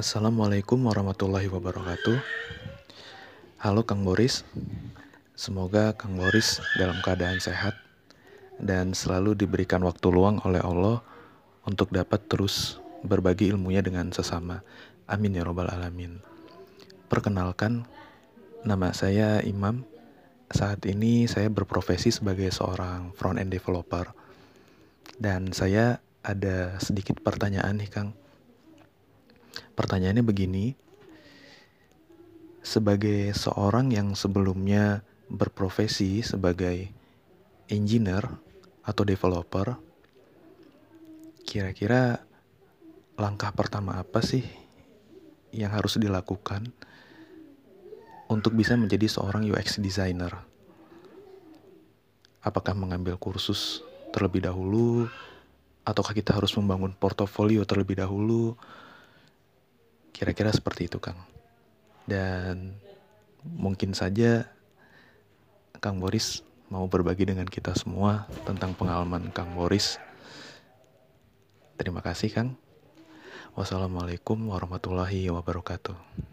Assalamualaikum warahmatullahi wabarakatuh. Halo Kang Boris. Semoga Kang Boris dalam keadaan sehat dan selalu diberikan waktu luang oleh Allah untuk dapat terus berbagi ilmunya dengan sesama. Amin ya robbal alamin. Perkenalkan, nama saya Imam. Saat ini saya berprofesi sebagai seorang front-end developer. Dan saya ada sedikit pertanyaan nih Kang Pertanyaannya begini, sebagai seorang yang sebelumnya berprofesi sebagai engineer atau developer, kira-kira langkah pertama apa sih yang harus dilakukan untuk bisa menjadi seorang UX designer? Apakah mengambil kursus terlebih dahulu, ataukah kita harus membangun portofolio terlebih dahulu? Kira-kira seperti itu, Kang. Dan mungkin saja Kang Boris mau berbagi dengan kita semua tentang pengalaman Kang Boris. Terima kasih, Kang. Wassalamualaikum warahmatullahi wabarakatuh.